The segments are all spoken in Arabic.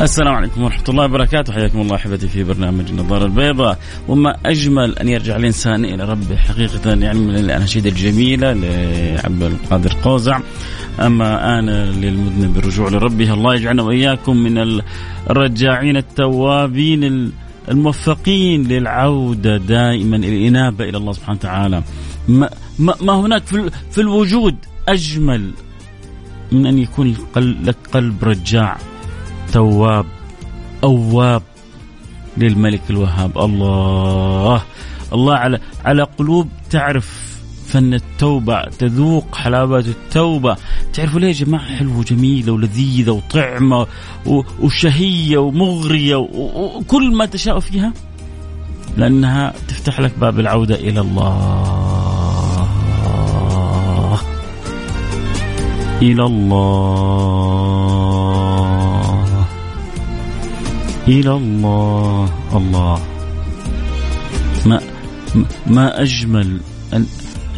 السلام عليكم ورحمة الله وبركاته. حياكم الله أحبتي في برنامج النظارة البيضاء. وما أجمل أن يرجع الإنسان إلى ربه حقيقة يعني من الأناشيد الجميلة لعبد القادر قوزع. أما أنا للمذنب بالرجوع لربه الله يجعلنا وإياكم من الرجاعين التوابين الموفقين للعودة دائما الإنابة إلى الله سبحانه وتعالى. ما, ما هناك في الوجود أجمل من أن يكون لك قلب رجاع. تواب أواب للملك الوهاب. الله الله على على قلوب. تعرف فن التوبة تذوق حلاوة التوبة. تعرفوا ليه يا جماعة حلوة وجميلة ولذيذة وطعمة وشهية ومغرية وكل ما تشاء فيها؟ لأنها تفتح لك باب العودة إلى الله. إلى الله. إلى الله. الله. ما ما أجمل أن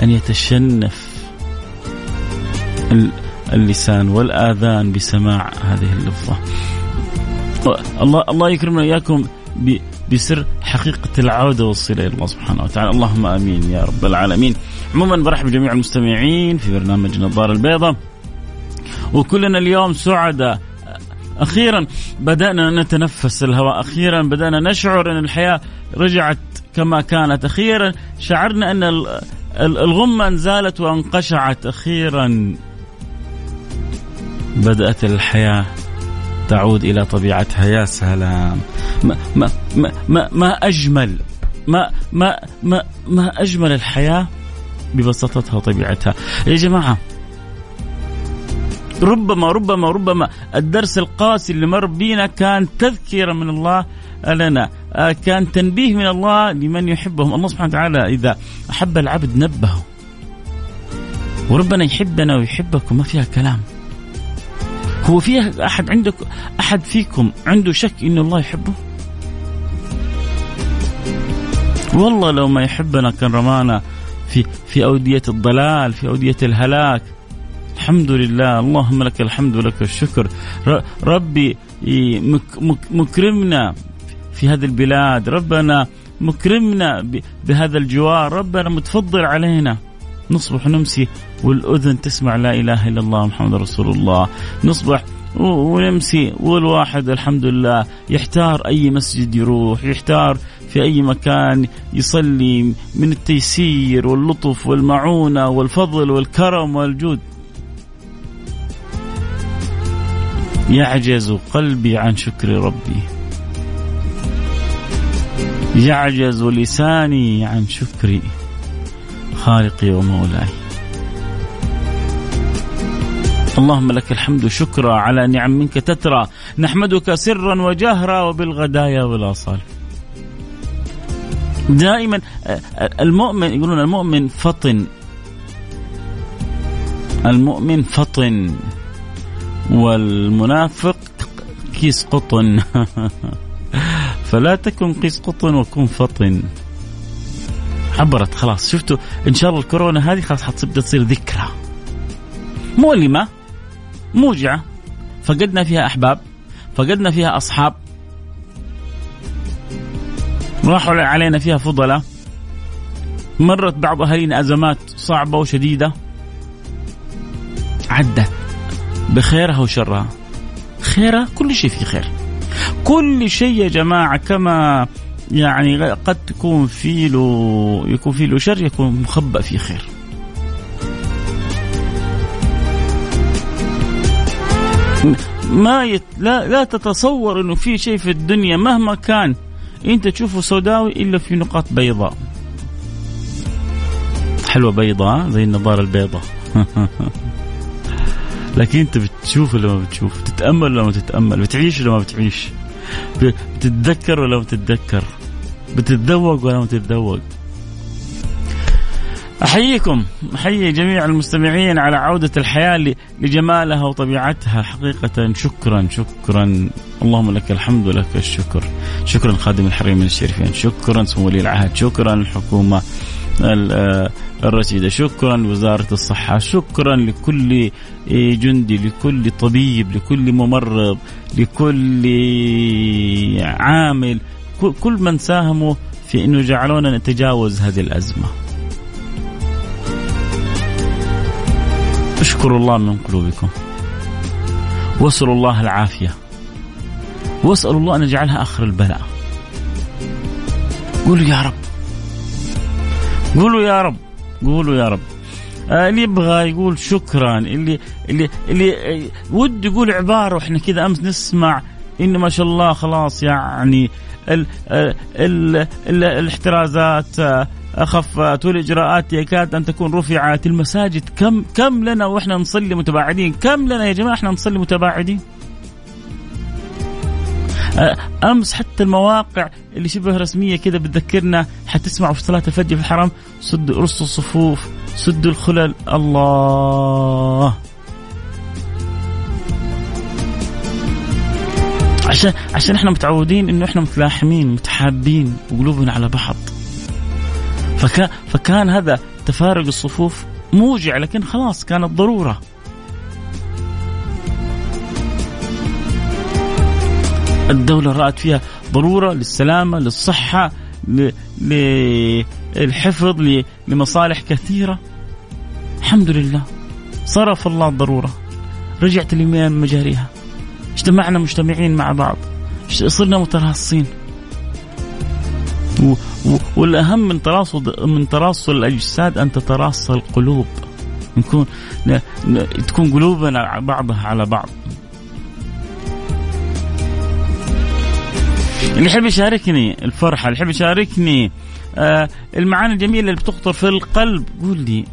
أن يتشنف اللسان والآذان بسماع هذه اللفظة. الله الله يكرمنا إياكم بسر حقيقة العودة والصلة إلى الله سبحانه وتعالى. اللهم آمين يا رب العالمين. عموما برحب بجميع المستمعين في برنامج النظارة البيضاء. وكلنا اليوم سعداء. أخيرا بدأنا نتنفس الهواء. أخيرا بدأنا نشعر أن الحياة رجعت كما كانت. أخيرا شعرنا أن الغمة انزالت وانقشعت. أخيرا بدأت الحياة تعود إلى طبيعتها يا سلام. ما, ما, ما, ما, ما أجمل ما, ما, ما, ما أجمل الحياة ببساطتها وطبيعتها. يا جماعة ربما ربما ربما الدرس القاسي اللي مر بينا كان تذكرة من الله لنا آه، كان تنبيه من الله لمن يحبهم. الله سبحانه وتعالى إذا أحب العبد نبهه. وربنا يحبنا ويحبك وما فيها كلام. هو فيها أحد عندك أحد فيكم عنده شك إنه الله يحبه؟ والله لو ما يحبنا كان رمانا في في أودية الضلال في أودية الهلاك. الحمد لله. اللهم لك الحمد ولك الشكر. ربي مكرمنا في هذه البلاد. ربنا مكرمنا بهذا الجوار. ربنا متفضل علينا. نصبح نمسي والأذن تسمع لا إله إلا الله محمد رسول الله. نصبح ونمسي والواحد الحمد لله يحتار أي مسجد يروح يحتار في أي مكان يصلي من التيسير واللطف والمعونة والفضل والكرم والجود. يعجز قلبي عن شكر ربي. يعجز لساني عن شكر خالقي ومولاي. اللهم لك الحمد شكرا على نعم منك تترى. نحمدك سرا وجهرا وبالغدايا والآصال. دائما المؤمن يقولون المؤمن فطن. المؤمن فطن. والمنافق كيس قطن. فلا تكن قيس قطن وكن فطن. عبرت خلاص. شفتوا إن شاء الله الكورونا هذه خلاص حتبدا تصير ذكرى. مؤلمة موجعة. فقدنا فيها أحباب فقدنا فيها أصحاب. راحوا علينا فيها فضلاء مرت بعض أهالينا أزمات صعبة وشديدة. عدت. بخيرها وشرها. خيرها كل شيء فيه خير. كل شيء يا جماعة كما يعني قد تكون في له يكون في له شر يكون مخبأ فيه خير. ما يت... لا لا تتصور إنه في شيء في الدنيا مهما كان أنت تشوفه سوداوي إلا في نقاط بيضاء. حلوة بيضاء زي النظارة البيضاء. لكن انت بتشوف ولا ما بتشوف؟ تتامل ولا ما تتامل بتعيش ولا ما بتعيش؟ بتتذكر ولا ما بتتذكر؟ بتتذوق ولا ما تتذوق أحييكم أحيي جميع المستمعين على عودة الحياة لجمالها وطبيعتها. حقيقة شكرا شكرا. اللهم لك الحمد ولك الشكر. شكرا خادم الحرمين الشريفين. شكرا سمو ولي العهد. شكرا الحكومة. الرشيدة شكرا لوزارة الصحة. شكرا لكل جندي لكل طبيب لكل ممرض لكل عامل. كل من ساهموا في أنه جعلونا نتجاوز هذه الأزمة. اشكروا الله من قلوبكم. واسألوا الله العافية. واسألوا الله أن يجعلها آخر البلاء. قولوا يا رب. قولوا يا رب قولوا يا رب. آه اللي يبغى يقول شكرا اللي اللي اللي ود يقول عبارة وإحنا كذا أمس نسمع انه ما شاء الله خلاص يعني ال ال ال الاحترازات آه، خفت والإجراءات يكاد أن تكون رفعت. المساجد كم كم لنا وإحنا نصلي متباعدين؟ كم لنا يا جماعة إحنا نصلي متباعدين؟ آه، أمس حتى المواقع اللي شبه رسمية كذا بتذكرنا حتسمعوا في صلاة الفجر في الحرم سدوا رصوا الصفوف سدوا الخلل الله. عشان عشان إحنا متعودين إنه إحنا متلاحمين متحابين وقلوبنا على بعض. فكان فكان هذا تفارق الصفوف موجع لكن خلاص كانت ضرورة. الدولة رأت فيها ضرورة للسلامة للصحة للحفظ لمصالح كثيرة. الحمد لله. صرف الله الضرورة. رجعت اليمين مجاريها. اجتمعنا مجتمعين مع بعض. صرنا متراصين. والأهم من تراصد من تراصل الأجساد أن تتراص القلوب. نكون تكون قلوبنا بعضها على بعض. اللي يحب يشاركني الفرحة اللي يحب يشاركني المعاني الجميلة اللي بتخطر في القلب. قول لي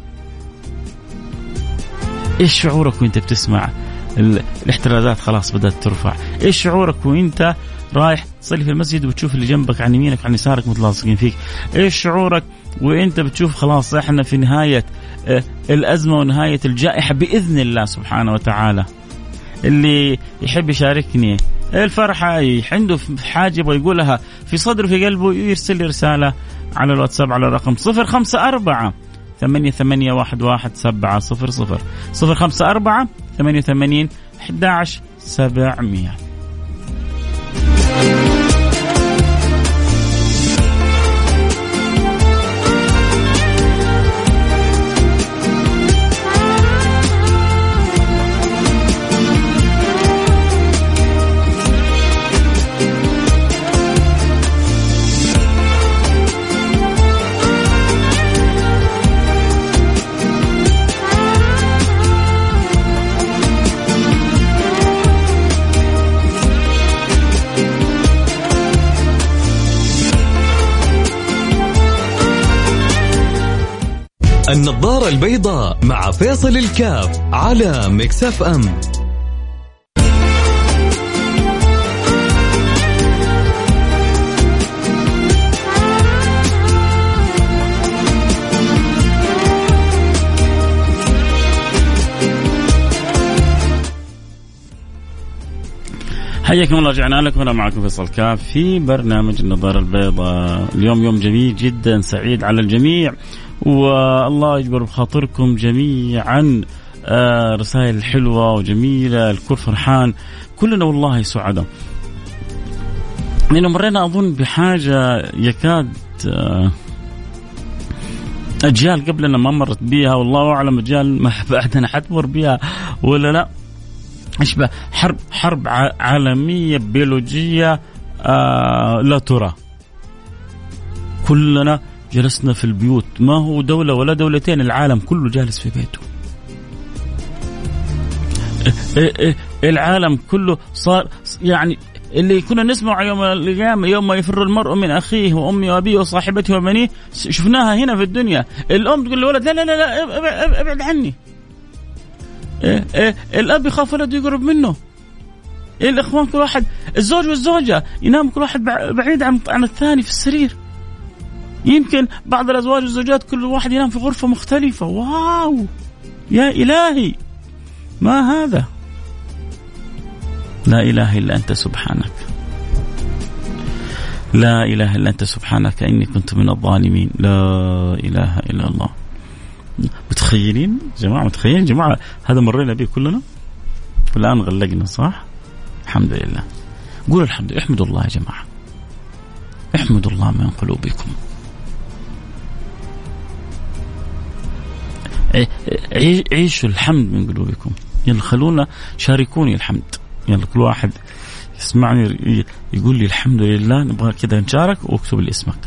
إيش شعورك وأنت بتسمع الاحترازات خلاص بدأت ترفع. إيش شعورك وأنت رايح تصلي في المسجد وتشوف اللي جنبك عن يمينك وعن يسارك متلاصقين فيك؟ إيش شعورك وأنت بتشوف خلاص إحنا في نهاية آه الأزمة ونهاية الجائحة بإذن الله سبحانه وتعالى. اللي يحب يشاركني الفرحة عنده حاجة يبغى يقولها في صدره في قلبه يرسل لي رسالة. على الواتساب على الرقم صفر خمسة أربعة ثمانية ثمانية واحد واحد سبعة صفر صفر. صفر خمسة أربعة ثمانية ثمانين أحد عشر سبعمية. النظارة البيضاء مع فيصل الكاف على مكسف أم حياكم الله رجعنا لكم. أنا معكم فيصل كاف في برنامج النظارة البيضاء. اليوم يوم جميل جدا سعيد على الجميع. والله يجبر بخاطركم جميعا آه رسائل حلوة وجميلة الكل فرحان كلنا والله سعداء. لأنه مرينا أظن بحاجة يكاد آه أجيال قبلنا ما مرت بها والله أعلم أجيال ما بعدنا حتمر بها ولا لا. أشبه حرب حرب عالمية بيولوجية آه لا ترى. كلنا جلسنا في البيوت. ما هو دولة ولا دولتين العالم كله جالس في بيته. العالم كله صار يعني اللي كنا نسمع يوم القيامة يوم يفر المرء من أخيه وأمه وأبيه وصاحبته وبنيه شفناها هنا في الدنيا. الأم تقول للولد لا لا لا, لا أبعد عني. إيه إيه الأب يخاف ولده يقرب منه. إيه الإخوان كل واحد الزوج والزوجة ينام كل واحد بعيد عن عن الثاني في السرير. يمكن بعض الأزواج والزوجات كل واحد ينام في غرفة مختلفة. واو! يا إلهي! ما هذا؟ لا إله إلا أنت سبحانك. لا إله إلا أنت سبحانك. إني كنت من الظالمين. لا إله إلا الله. متخيلين؟ جماعة متخيلين؟ جماعة هذا مرينا به كلنا؟ والان غلقنا صح؟ الحمد لله. قولوا الحمد لله. احمدوا الله يا جماعة. احمدوا الله من قلوبكم. عيشوا الحمد من قلوبكم. يلا خلونا شاركوني الحمد. يلا كل واحد يسمعني يقول لي الحمد لله نبغى كذا نشارك واكتب لي اسمك.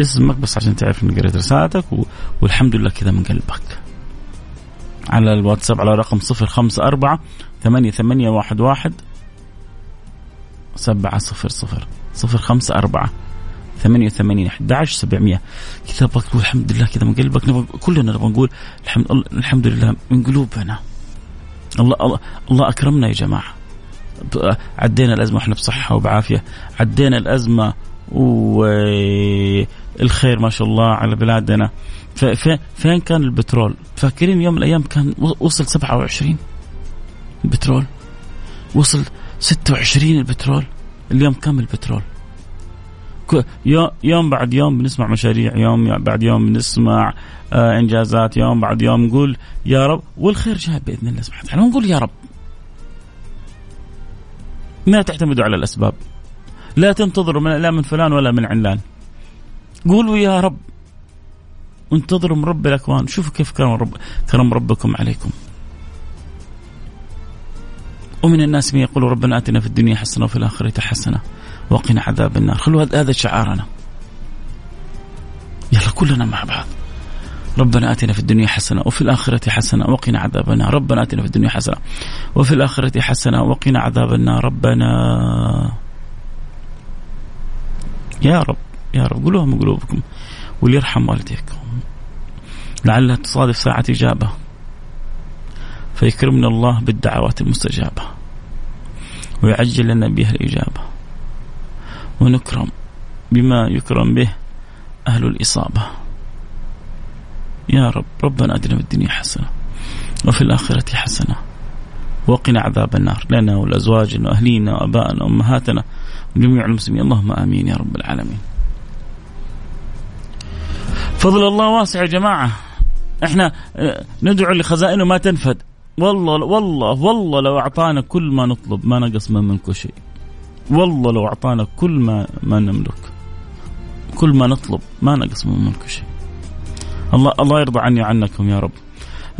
اسمك بس عشان تعرف اني قريت رسالتك والحمد لله كذا من قلبك. على الواتساب على رقم صفر خمسة أربعة ثمانية ثمانية واحد واحد سبعة صفر صفر. صفر خمسة أربعة ثمانية وثمانين أحد عشر سبعمية. كذا تقول الحمد لله كذا من قلبك نبغى كلنا نبغى نقول الحمد, الحمد لله من قلوبنا. الله, الله, الله أكرمنا يا جماعة. عدينا الأزمة وإحنا بصحة وبعافية. عدينا الأزمة والخير ما شاء الله على بلادنا. فين كان البترول؟ فاكرين يوم من الأيام كان وصل 27 البترول؟ وصل 26 البترول؟ اليوم كم البترول؟ يوم بعد يوم بنسمع مشاريع يوم بعد يوم بنسمع آه إنجازات يوم بعد يوم نقول يا رب والخير جاء بإذن الله سبحانه وتعالى. ونقول يا رب. ما تعتمدوا على الأسباب. لا تنتظروا من لا من فلان ولا من علان. قولوا يا رب. انتظروا من رب الأكوان. شوفوا كيف كرم رب كرم ربكم عليكم. ومن الناس من يقول ربنا آتنا في الدنيا حسنة وفي الآخرة حسنة. وقنا عذاب النار. خلوا هذا شعارنا. يلا كلنا مع بعض. ربنا آتنا في الدنيا حسنة وفي الآخرة حسنة وقنا عذاب النار. ربنا آتنا في الدنيا حسنة وفي الآخرة حسنة وقنا عذاب النار. ربنا. يا رب يا رب قولوها من قلوبكم وليرحم والديكم. لعلها تصادف ساعة إجابة. فيكرمنا الله بالدعوات المستجابة. ويعجل لنا بها الإجابة. ونكرم بما يكرم به أهل الإصابة. يا رب ربنا أدنا في الدنيا حسنة وفي الآخرة حسنة. وقنا عذاب النار. لنا ولأزواجنا وأهلينا وأبائنا وأمهاتنا وجميع المسلمين. اللهم آمين يا رب العالمين. فضل الله واسع يا جماعة. إحنا آه، ندعو لخزائنه ما تنفد. والله والله والله لو أعطانا كل ما نطلب ما نقص من منكم شيء. والله لو أعطانا كل ما ما نملك كل ما نطلب ما نقص من منكم شيء. الله الله يرضى عني وعنكم يا رب.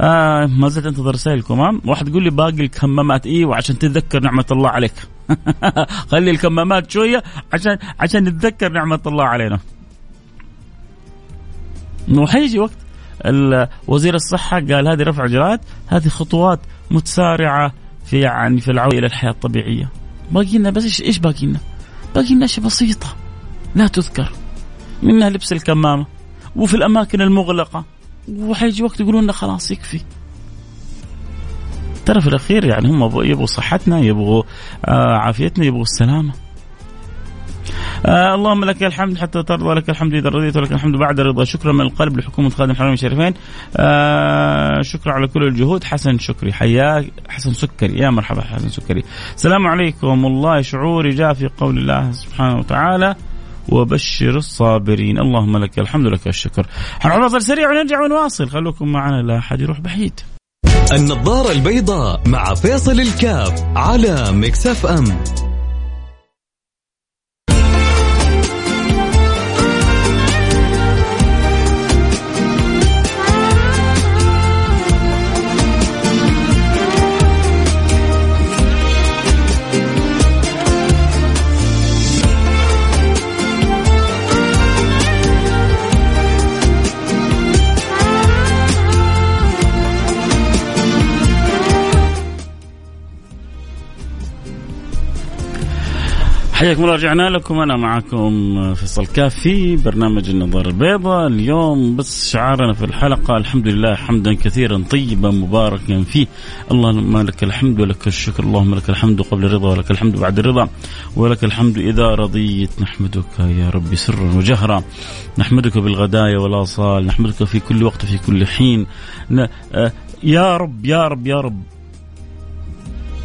آه ما زلت أنتظر رسائلكم ها واحد يقول لي باقي الكمامات إيه؟ وعشان تتذكر نعمة الله عليك. خلي الكمامات شوية عشان عشان نتذكر نعمة الله علينا. وحيجي وقت وزير الصحة قال هذه رفع إجراءات هذه خطوات متسارعة في يعني في العودة إلى الحياة الطبيعية. باقي لنا بس إيش باقي لنا؟ باقي لنا أشياء بسيطة. لا تذكر. منها لبس الكمامة وفي الأماكن المغلقة وحيجي وقت يقولون لنا خلاص يكفي. ترى في الأخير يعني هم يبغوا صحتنا يبغوا آه عافيتنا يبغوا السلامة. آه اللهم لك الحمد حتى ترضى لك الحمد إذا رضيت ولك الحمد بعد الرضا. شكرا من القلب لحكومة خادم الحرمين الشريفين. آه شكرا على كل الجهود. حسن شكري حياك. حسن سكري يا مرحبا حسن سكري. السلام عليكم. والله شعوري جاء في قول الله سبحانه وتعالى وبشر الصابرين. اللهم لك الحمد لك الشكر. حنعرض سريع ونرجع ونواصل. خلوكم معنا لا احد يروح بعيد. النظارة البيضاء مع فيصل الكاف على مكسف أم. حياكم الله رجعنا لكم. أنا معكم فيصل كافي برنامج النظاره البيضاء. اليوم بس شعارنا في الحلقة. الحمد لله حمدا كثيرا طيبا مباركا فيه. اللهم لك الحمد ولك الشكر. اللهم لك الحمد قبل الرضا ولك الحمد بعد الرضا. ولك الحمد إذا رضيت. نحمدك يا رب سرا وجهرا. نحمدك بالغدايا والآصال. نحمدك في كل وقت في كل حين. آه، يا رب يا رب يا رب.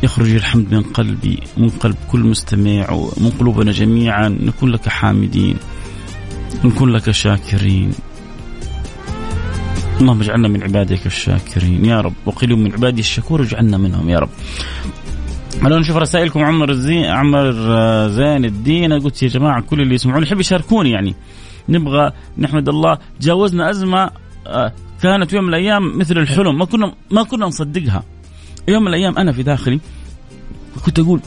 يخرج الحمد من قلبي من قلب كل مستمع ومن قلوبنا جميعا نكون لك حامدين نكون لك شاكرين. اللهم اجعلنا من عبادك الشاكرين. يا رب وقل من عبادي الشكور اجعلنا منهم يا رب. خلونا نشوف رسائلكم. عمر الزين عمر زين الدين. قلت يا جماعة كل اللي يسمعون يحب يشاركوني يعني. نبغى نحمد الله. تجاوزنا أزمة آه، كانت يوم من الأيام مثل الحلم. ما كنا ما كنا نصدقها. يوم من الأيام أنا في داخلي كنت أقول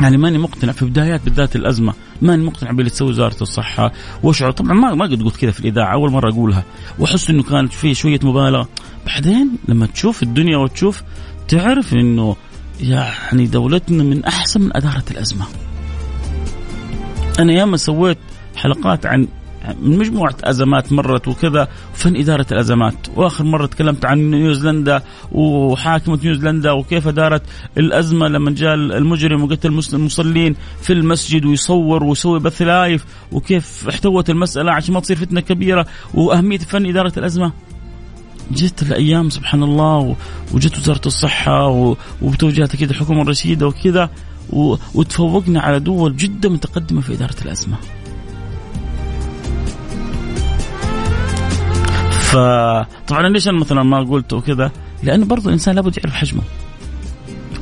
يعني ماني مقتنع في بدايات بالذات الأزمة ماني مقتنع باللي تسوي وزارة الصحة واشعر طبعا ما ما قد قلت كذا في الإذاعة أول مرة أقولها. وأحس إنه كانت في شوية مبالغه بعدين لما تشوف الدنيا وتشوف تعرف إنه يعني دولتنا من أحسن من أدارة الأزمة. أنا ياما سويت حلقات عن من مجموعة أزمات مرت وكذا فن إدارة الأزمات. وآخر مرة تكلمت عن نيوزيلندا وحاكمة نيوزيلندا وكيف دارت الأزمة لما جاء المجرم وقتل المصلين في المسجد ويصور ويسوي بث لايف وكيف احتوت المسألة عشان ما تصير فتنة كبيرة. وأهمية فن إدارة الأزمة. جت الأيام سبحان الله وجت وزارة الصحة وبتوجيهات أكيد الحكومة الرشيدة وكذا وتفوقنا على دول جدا متقدمة في إدارة الأزمة. فطبعا ليش أنا مثلا ما قلت وكذا؟ لأنه برضو الانسان لابد يعرف حجمه.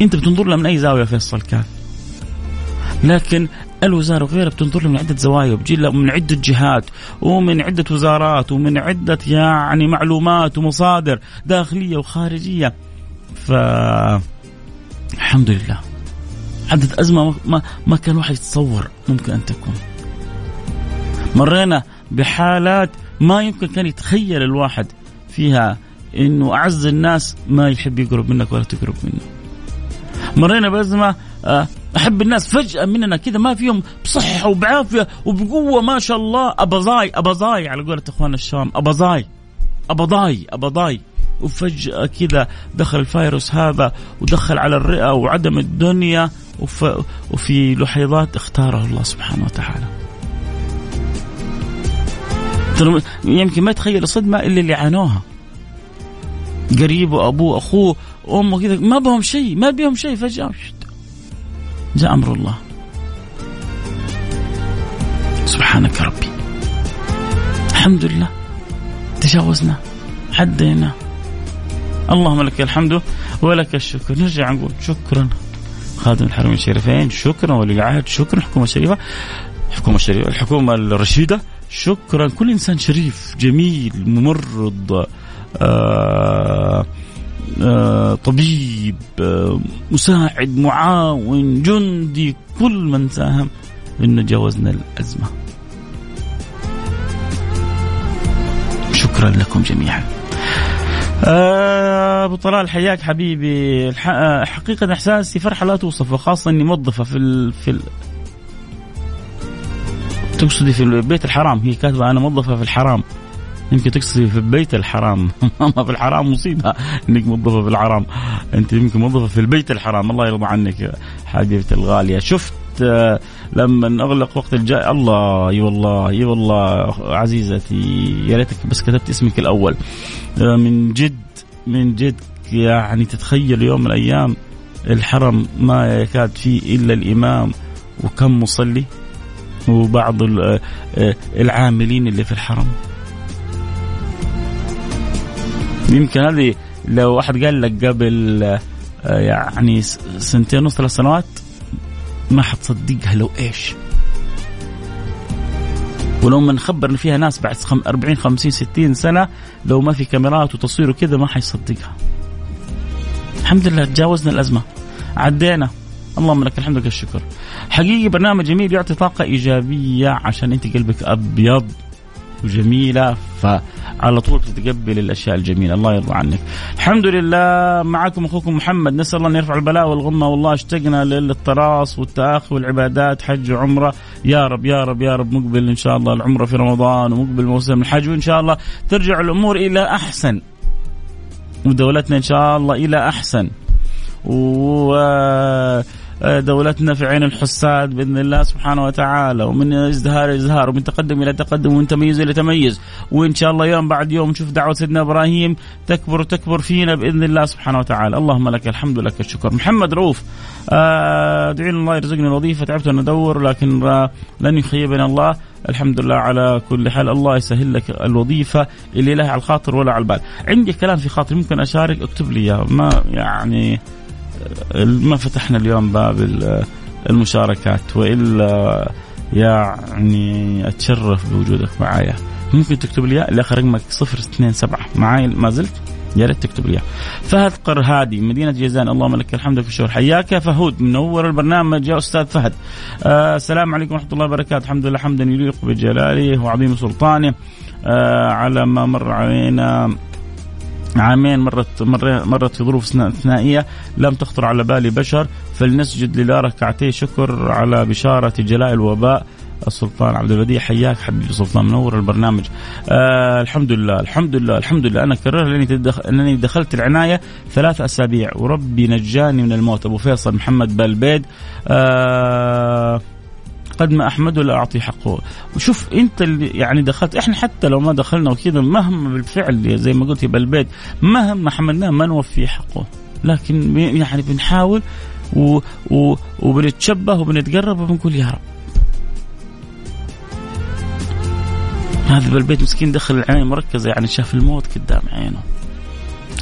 أنت بتنظر له من أي زاوية فيصل كاف. لكن الوزارة وغيرها بتنظر له من عدة زوايا وبتجي له من عدة جهات ومن عدة وزارات ومن عدة يعني معلومات ومصادر داخلية وخارجية. ف الحمد لله. حدث أزمة ما ما كان واحد يتصور ممكن أن تكون. مرينا بحالات ما يمكن كان يتخيل الواحد فيها إنه أعز الناس ما يحب يقرب منك ولا تقرب منه. مرينا بأزمة آه، أحب الناس فجأة مننا كذا ما فيهم بصحة وبعافية وبقوة ما شاء الله. ابظاي ابظاي على قولة إخوان الشام ابظاي ابظاي ابظاي وفجأة كذا دخل الفيروس هذا ودخل على الرئة وعدم الدنيا وفي لحظات اختاره الله سبحانه وتعالى. يمكن ما يتخيل الصدمة إلا اللي عانوها. قريبه أبوه أخوه أمه كذا ما بهم شيء ما بهم شيء فجأة جاء أمر الله. سبحانك ربي. الحمد لله. تجاوزنا عدينا. اللهم لك الحمد ولك الشكر. نرجع نقول شكرا. خادم الحرمين الشريفين شكرا ولي العهد شكرا الحكومة الشريفه الحكومة الشريفه الحكومة الرشيدة. شكرا. كل إنسان شريف جميل ممرض آه آه طبيب آه مساعد معاون جندي كل من ساهم. إنه جاوزنا الأزمة. شكرا لكم جميعا. أبو طلال حياك حبيبي. حقيقة احساسي فرحة لا توصف وخاصة إني موظفة في ال في ال تقصدي في البيت الحرام هي كاتبة أنا موظفة في الحرام. يمكن تقصدي في البيت الحرام. ما في الحرام مصيبة إنك موظفة في الحرام. أنت يمكن موظفة في البيت الحرام. الله يرضى عنك حبيبتي الغالية. شفت آه، لما أغلق وقت الجاي؟ الله أي والله أي والله عزيزتي يا ريتك بس كتبت اسمك الأول. آه، من جد من جد يعني تتخيل يوم من الأيام الحرم ما يكاد فيه إلا الإمام وكم مصلي؟ وبعض آه، العاملين اللي في الحرم. يمكن هذه لو واحد قال لك قبل آه، يعني سنتين ونص ثلاث سنوات ما حتصدقها لو إيش. ولو ما نخبر إن فيها ناس بعد 40 50 60 سنة لو ما في كاميرات وتصوير وكذا ما حيصدقها. الحمد لله تجاوزنا الأزمة. عدينا. اللهم لك الحمد لك الشكر حقيقي برنامج جميل يعطي طاقة إيجابية عشان أنت قلبك أبيض وجميلة فعلى طول تتقبل الأشياء الجميلة الله يرضى عنك. الحمد لله معكم أخوكم محمد نسأل الله أن يرفع البلاء والغمه والله اشتقنا للتراص والتاخي والعبادات حج وعمرة يا رب يا رب يا رب مقبل إن شاء الله العمرة في رمضان ومقبل موسم الحج وإن شاء الله ترجع الأمور إلى أحسن. ودولتنا إن شاء الله إلى أحسن. و دولتنا في عين الحساد بإذن الله سبحانه وتعالى ومن ازدهار إلى ازدهار ومن تقدم إلى تقدم ومن تميز إلى تميز. وإن شاء الله يوم بعد يوم نشوف دعوة سيدنا إبراهيم تكبر وتكبر فينا بإذن الله سبحانه وتعالى. اللهم لك الحمد لك الشكر. محمد رؤوف آه، ادعي الله يرزقني الوظيفة تعبت ان ادور لكن آه، لن يخيبنا الله. الحمد لله على كل حال. الله يسهل لك الوظيفة اللي لها على الخاطر ولا على البال. عندي كلام في خاطري ممكن أشارك؟ اكتب لي ما يعني ما فتحنا اليوم باب المشاركات وإلا يعني أتشرف بوجودك معايا. ممكن تكتب لي اللي اخر رقمك 027 معاي؟ ما زلت؟ يا ريت تكتب لي فهد قرهادي مدينة جيزان اللهم لك الحمد في الشهور. حياك يا فهود منور البرنامج يا أستاذ فهد. آه السلام عليكم ورحمة الله وبركاته. الحمد لله حمدا يليق بجلاله وعظيم سلطانه آه على ما مر علينا. عامين مرت مرت في ظروف ثنائيه لم تخطر على بال بشر. فلنسجد لله ركعتي. شكر على بشارة جلاء الوباء. السلطان عبد البديع حياك حبيبي سلطان منور البرنامج. آه الحمد لله الحمد لله الحمد لله. أنا كرر لأني تدخ... انني دخلت العناية ثلاث أسابيع. وربي نجاني من الموت. أبو فيصل محمد بالبيد آه قد ما احمده لا أعطي حقه. وشوف أنت اللي يعني دخلت إحنا حتى لو ما دخلنا وكذا مهما بالفعل زي ما قلت بالبيت مهما حملناه ما نوفي حقه. لكن يعني بنحاول و و وبنتشبه وبنتقرب وبنقول يا رب. هذا بالبيت مسكين دخل العناية مركزة يعني شاف الموت قدام عينه.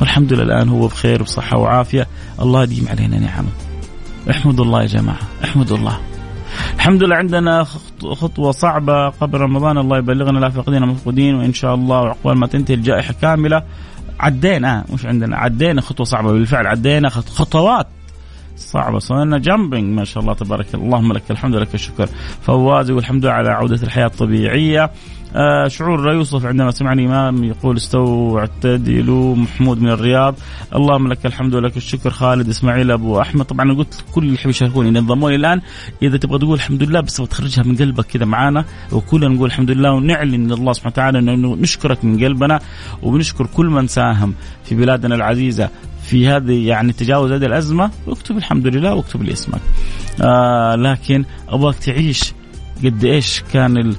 والحمد لله الآن هو بخير وبصحة وعافية. الله يديم علينا نعمة. احمدوا الله يا جماعة احمدوا الله. الحمد لله عندنا خطوة صعبة قبل رمضان. الله يبلغنا لا فاقدين مفقودين وإن شاء الله وعقبال ما تنتهي الجائحة كاملة. عدينا مش عندنا عدينا خطوة صعبة. بالفعل عدينا خطوات صعبة. صرنا جامبينج ما شاء الله تبارك الله. اللهم لك الحمد لك الشكر. فواز والحمد لله على عودة الحياة الطبيعية. آه شعور لا يوصف عندما سمعني إمام يقول استووا اعتدلوا محمود من الرياض. اللهم لك الحمد ولك الشكر خالد إسماعيل أبو أحمد. طبعا أنا قلت كل اللي يحب يشاركوني ينضموا لي الآن. إذا تبغى تقول الحمد لله بس تخرجها من قلبك كذا معانا وكلنا نقول الحمد لله ونعلن لله سبحانه وتعالى إنه نشكرك من قلبنا وبنشكر كل من ساهم في بلادنا العزيزة في هذه يعني تجاوز هذه الأزمة. اكتب الحمد لله واكتب لي اسمك. آه لكن أبغاك تعيش قد إيش كان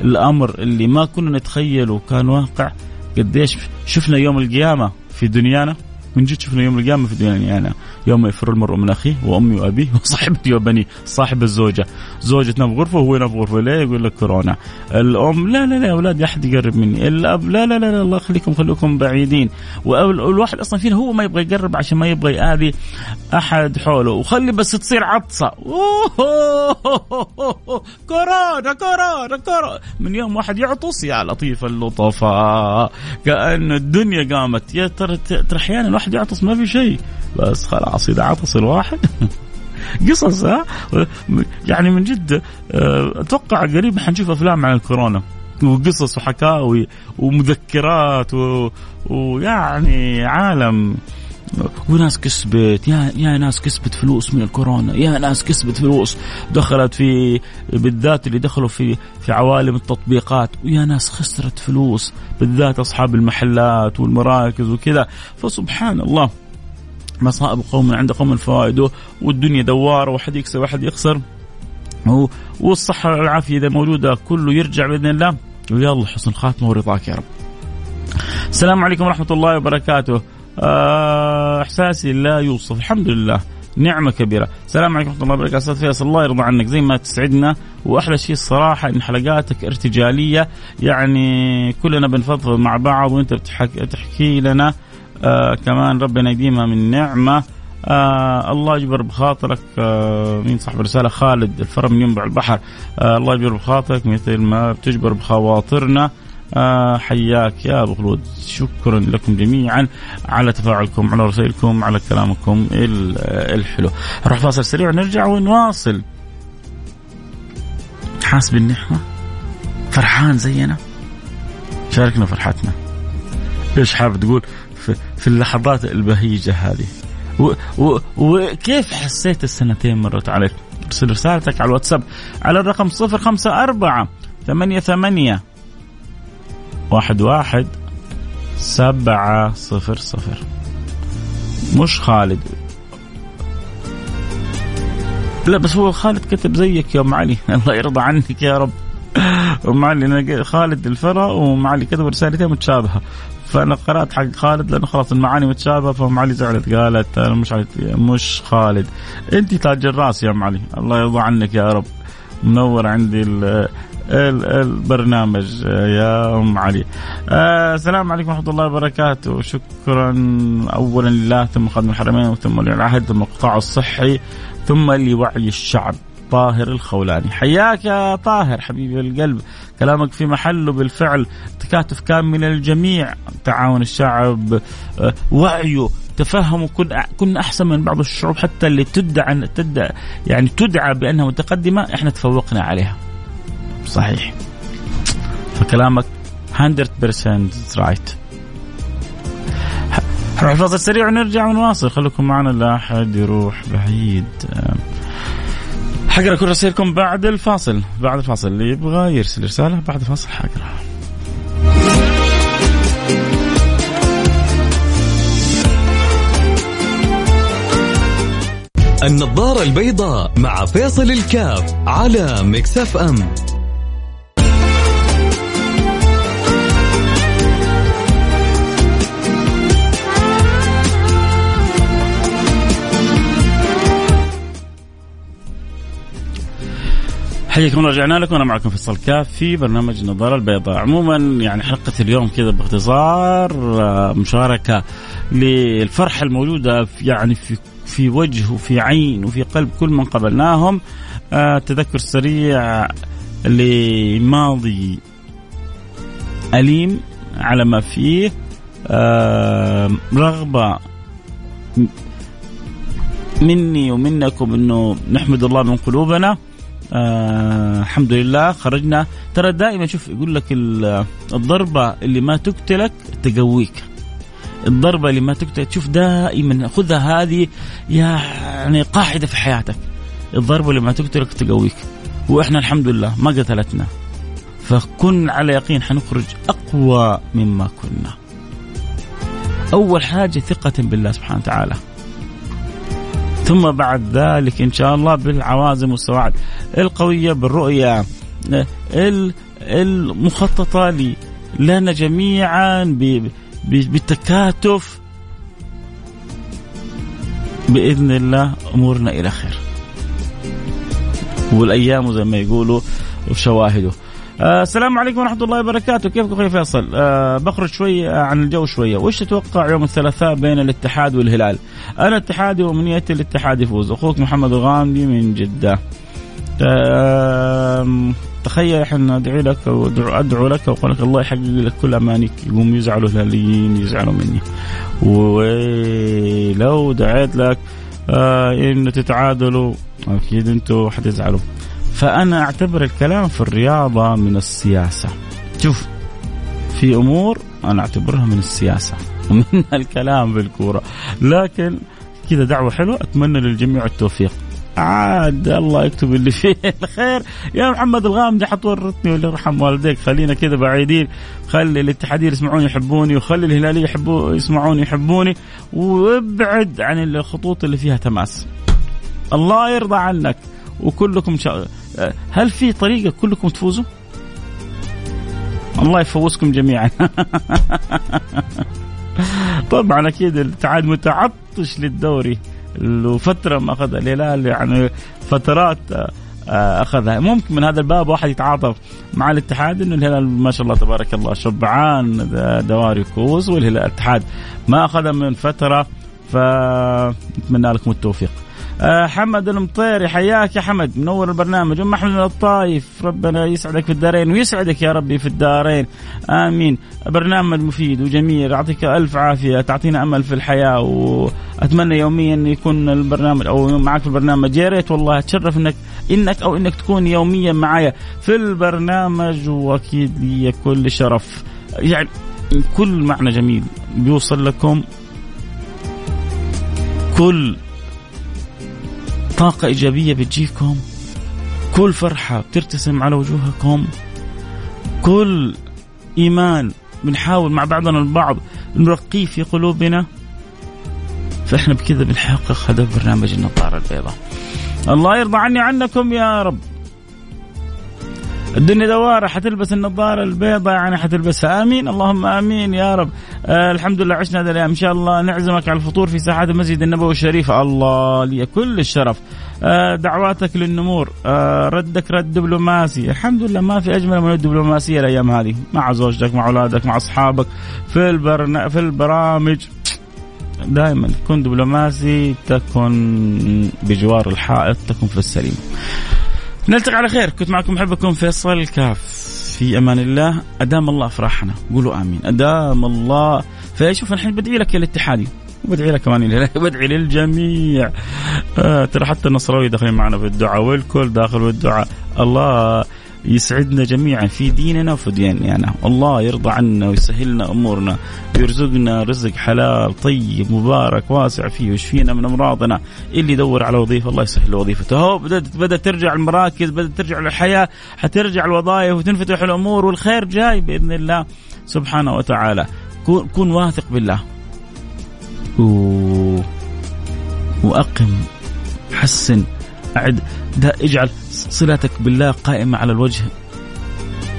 الأمر اللي ما كنا نتخيله كان واقع قديش شفنا يوم القيامة في دنيانا. من جد شفنا يوم القيامة في الدنيا يعني يوم يفر المرء من أخيه وأمي وأبيه وصاحبتي وبني صاحب الزوجة. زوجة نام غرفة وهو ينام غرفة ليه يقول لك كورونا. الأم لا لا لا يا أولاد أحد يقرب مني. الأب لا لا لا, لا الله يخليكم خليكم بعيدين. والواحد أصلا فينا هو ما يبغى يقرب عشان ما يبغى يآذي أحد حوله. وخلي بس تصير عطسة. كورونا كورونا كورونا. من يوم واحد يعطس يا لطيف اللطفاء. كأن الدنيا قامت. يا ترى ترى أحيانا الواحد يعطس ما في شيء. بس خلاص. إذا عطس الواحد. قصص ها؟ يعني من جد آه، أتوقع قريب حنشوف أفلام عن الكورونا وقصص وحكاوي ومذكرات و... ويعني عالم. وناس كسبت يا يا ناس كسبت فلوس من الكورونا يا ناس كسبت فلوس دخلت في بالذات اللي دخلوا في في عوالم التطبيقات ويا ناس خسرت فلوس بالذات أصحاب المحلات والمراكز وكذا. فسبحان الله. مصائب قوم عند قوم فوائده والدنيا دواره وحد يكسب وحد يخسر. والصحة والعافية إذا موجودة كله يرجع بإذن الله. الله حسن خاتمة ورضاك يا رب. السلام عليكم ورحمة الله وبركاته. آه، إحساسي لا يوصف. الحمد لله. نعمة كبيرة. السلام عليكم ورحمة الله وبركاته. أستاذ فيصل الله يرضى عنك. زي ما تسعدنا وأحلى شيء الصراحة إن حلقاتك ارتجالية. يعني كلنا بنفضفض مع بعض وأنت بتحكي تحكي لنا آه كمان ربنا يديمها من نعمة. آه الله يجبر بخاطرك آه مين صاحب الرسالة؟ خالد الفرم ينبع البحر. آه الله يجبر بخاطرك مثل ما بتجبر بخواطرنا. آه حياك يا أبو خلود. شكرا لكم جميعا على تفاعلكم على رسائلكم على كلامكم الحلو. نروح فاصل سريع ونرجع ونواصل. حاس بالنعمه فرحان زينا؟ شاركنا فرحتنا. إيش حابب تقول في, اللحظات البهيجة هذه. وكيف حسيت السنتين مرت عليك؟ ارسل رسالتك على الواتساب على الرقم 054 ثمانية ثمانية واحد واحد سبعة صفر صفر. مش خالد. لا بس هو خالد كتب زيك يا أم علي. الله يرضى عنك يا رب. أم علي خالد الفرا وأم علي كتبوا رسالتين متشابهة. فانا قرات حق خالد لأنه خلاص المعاني متشابهة فام علي زعلت. قالت أنا مش مش خالد. أنت تاج الرأس يا أم علي. الله يرضى عنك يا رب. منور عندي البرنامج يا أم علي. آه السلام عليكم ورحمة الله وبركاته، شكرا اولا لله ثم خادم الحرمين ثم ولي العهد ثم القطاع الصحي ثم لوعي الشعب. طاهر الخولاني. حياك يا طاهر حبيبي القلب. كلامك في محله بالفعل تكاتف كان من الجميع تعاون الشعب آه، وعيه تفهموا كنا أحسن من بعض الشعوب حتى اللي تدعى تدعى يعني تدعى بأنها متقدمة إحنا تفوقنا عليها. صحيح. فكلامك 100% رايت. نروح فاصل سريع ونرجع ونواصل خليكم معنا لا أحد يروح بعيد. حقرأ كل رسائلكم بعد الفاصل بعد الفاصل اللي يبغى يرسل رسالة بعد الفاصل حقرأ. النظارة البيضاء مع فيصل الكاف على مكسف أم حياكم رجعنا لكم. أنا معكم فيصل كاف في برنامج النظاره البيضاء. عموما يعني حلقة اليوم كذا باختصار آه، مشاركة للفرحة الموجودة في يعني في في وجه وفي عين وفي قلب كل من قبلناهم آه تذكر سريع لماضي أليم على ما فيه. آه رغبة مني ومنكم إنه نحمد الله من قلوبنا. آه الحمد لله خرجنا. ترى دائما شوف يقول لك الضربة اللي ما تقتلك تقويك. الضربة اللي ما تقتل تشوف دائما خذها هذه يعني قاعدة في حياتك. الضربة اللي ما تقتلك تقويك. وإحنا الحمد لله ما قتلتنا. فكن على يقين حنخرج أقوى مما كنا. أول حاجة ثقة بالله سبحانه وتعالى. ثم بعد ذلك إن شاء الله بالعوازم والسواعد القوية بالرؤية المخططة لنا جميعا بالتكاتف بإذن الله أمورنا إلى خير. والأيام زي ما يقولوا وشواهده. آه السلام عليكم ورحمة الله وبركاته، كيفكم أخوي فيصل؟ آه بخرج شوي عن الجو شوية، وش تتوقع يوم الثلاثاء بين الاتحاد والهلال؟ أنا اتحادي وأمنيتي الاتحاد يفوز، أخوك محمد الغامدي من جدة. آه تخيل إحنا ندعي لك وادعو ادعو لك واقول لك الله يحقق لك كل أمانيك يقوم يزعلوا الهلاليين يزعلوا مني ولو دعيت لك آه انه تتعادلوا أكيد أنتم حتزعلوا فأنا أعتبر الكلام في الرياضة من السياسة. شوف في أمور أنا أعتبرها من السياسة ومن الكلام بالكوره لكن كذا دعوة حلوة أتمنى للجميع التوفيق. عاد الله يكتب اللي فيه الخير. يا محمد الغامدي حتورطني واللي يرحم والديك. خلينا كذا بعيدين. خلي الاتحادين يسمعوني يحبوني وخلي الهلاليه يحبوا يسمعوني يحبوني. وابعد عن الخطوط اللي فيها تماس. الله يرضى عنك. وكلكم شا... هل في طريقة كلكم تفوزوا؟ الله يفوزكم جميعا. طبعا أكيد الاتحاد متعطش للدوري. له فتره ما اخذ الهلال يعني فترات آه، أخذها. ممكن من هذا الباب واحد يتعاطف مع الاتحاد إنه الهلال ما شاء الله تبارك الله شبعان دواري كوس والهلال الاتحاد ما أخذها من فترة. فنتمنى لكم التوفيق. آه حمد المطيري حياك يا حمد. منور البرنامج. أم أحمد من الطايف ربنا يسعدك في الدارين ويسعدك يا ربي في الدارين. آمين. برنامج مفيد وجميل. يعطيك ألف عافية. تعطينا أمل في الحياة وأتمنى يوميا يكون البرنامج أو معك في البرنامج. يا ريت والله أتشرف انك إنك أو إنك تكون يوميا معايا في البرنامج وأكيد لي كل شرف. يعني كل معنى جميل بيوصل لكم. كل طاقة إيجابية بتجيكم. كل فرحة بترتسم على وجوهكم. كل إيمان بنحاول مع بعضنا البعض نرقيه في قلوبنا. فإحنا بكذا بنحقق هدف برنامج النظارة البيضاء. الله يرضى عني عنكم يا رب. الدنيا دوارة حتلبس النظارة البيضاء يعني حتلبسها آمين. اللهم آمين يا رب. آه الحمد لله عشنا هذا الأيام. إن شاء الله نعزمك على الفطور في ساحات المسجد النبوي الشريف. الله لي كل الشرف. آه دعواتك للنمور. آه ردك رد دبلوماسي. الحمد لله ما في أجمل من الدبلوماسية الأيام هذه. مع زوجتك مع أولادك مع أصحابك. في, البرن... في البرامج. دائما كن دبلوماسي تكن بجوار الحائط تكن في السليم. نلتقي على خير. كنت معكم محبكم فيصل. الكاف في أمان الله. أدام الله أفراحنا. قولوا آمين. أدام الله. فشوف الحين بدعي لك يا الاتحادي. وبدعي لك كمان. بدعي للجميع. آه ترى حتى النصراوي داخلين معنا في الدعاء والكل داخل في الدعاء. الله. يسعدنا جميعا في ديننا وفي دياننا. الله يرضى عنا ويسهل لنا أمورنا ويرزقنا رزق حلال طيب مبارك واسع فيه ويشفينا من أمراضنا؟ اللي يدور على وظيفة الله يسهل له وظيفته. هو بدات بدأت ترجع المراكز بدأت ترجع الحياة حترجع الوظائف وتنفتح الأمور والخير جاي بإذن الله سبحانه وتعالى. كون, كون واثق بالله. و... وأقم حسن أعد. اجعل صلتك بالله قائمة على الوجه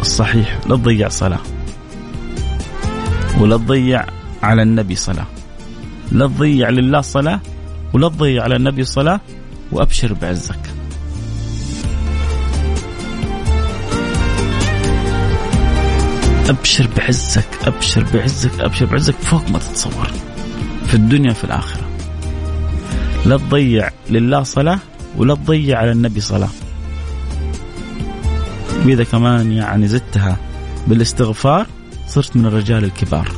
الصحيح. لا تضيع صلاة. ولا تضيع على النبي صلاة. لا تضيع لله صلاة. ولا تضيع على النبي صلاة. وأبشر بعزك. أبشر بعزك. أبشر بعزك. أبشر بعزك فوق ما تتصور. في الدنيا في الآخرة. لا تضيع لله صلاة. ولا تضيع على النبي صلاة وإذا كمان يعني زدتها بالاستغفار صرت من الرجال الكبار.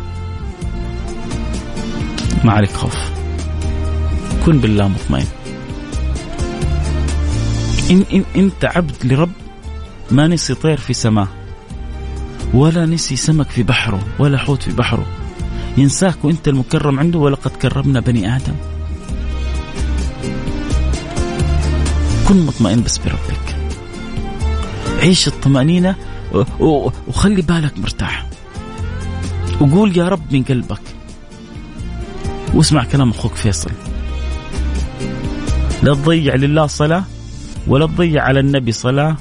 ما عليك خوف. كن بالله مطمئن. إن, إن أنت عبد لرب ما نسي طير في سماه ولا نسي سمك في بحره ولا حوت في بحره. ينساك وإنت المكرم عنده ولقد كرمنا بني آدم. كن مطمئن بس بربك. عيش الطمأنينة وخلي بالك مرتاح. وقول يا رب من قلبك. واسمع كلام أخوك فيصل. لا تضيع لله صلاة ولا تضيع على النبي صلاة.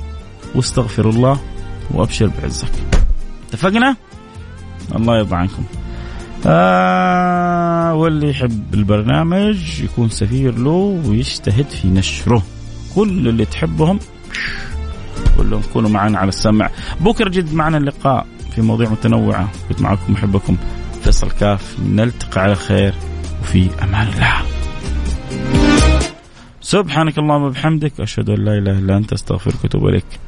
واستغفر الله وأبشر بعزك. اتفقنا؟ الله يرضى عنكم. آه واللي يحب البرنامج يكون سفير له ويجتهد في نشره. كل اللي تحبهم كلهم كونوا معنا على السمع. بكرة جد معنا اللقاء في مواضيع متنوعة. كنت معكم محبكم فيصل كاف. نلتقي على خير وفي أمان الله. سبحانك اللهم وبحمدك. أشهد أن لا إله إلا أنت أستغفرك وأتوب إليك.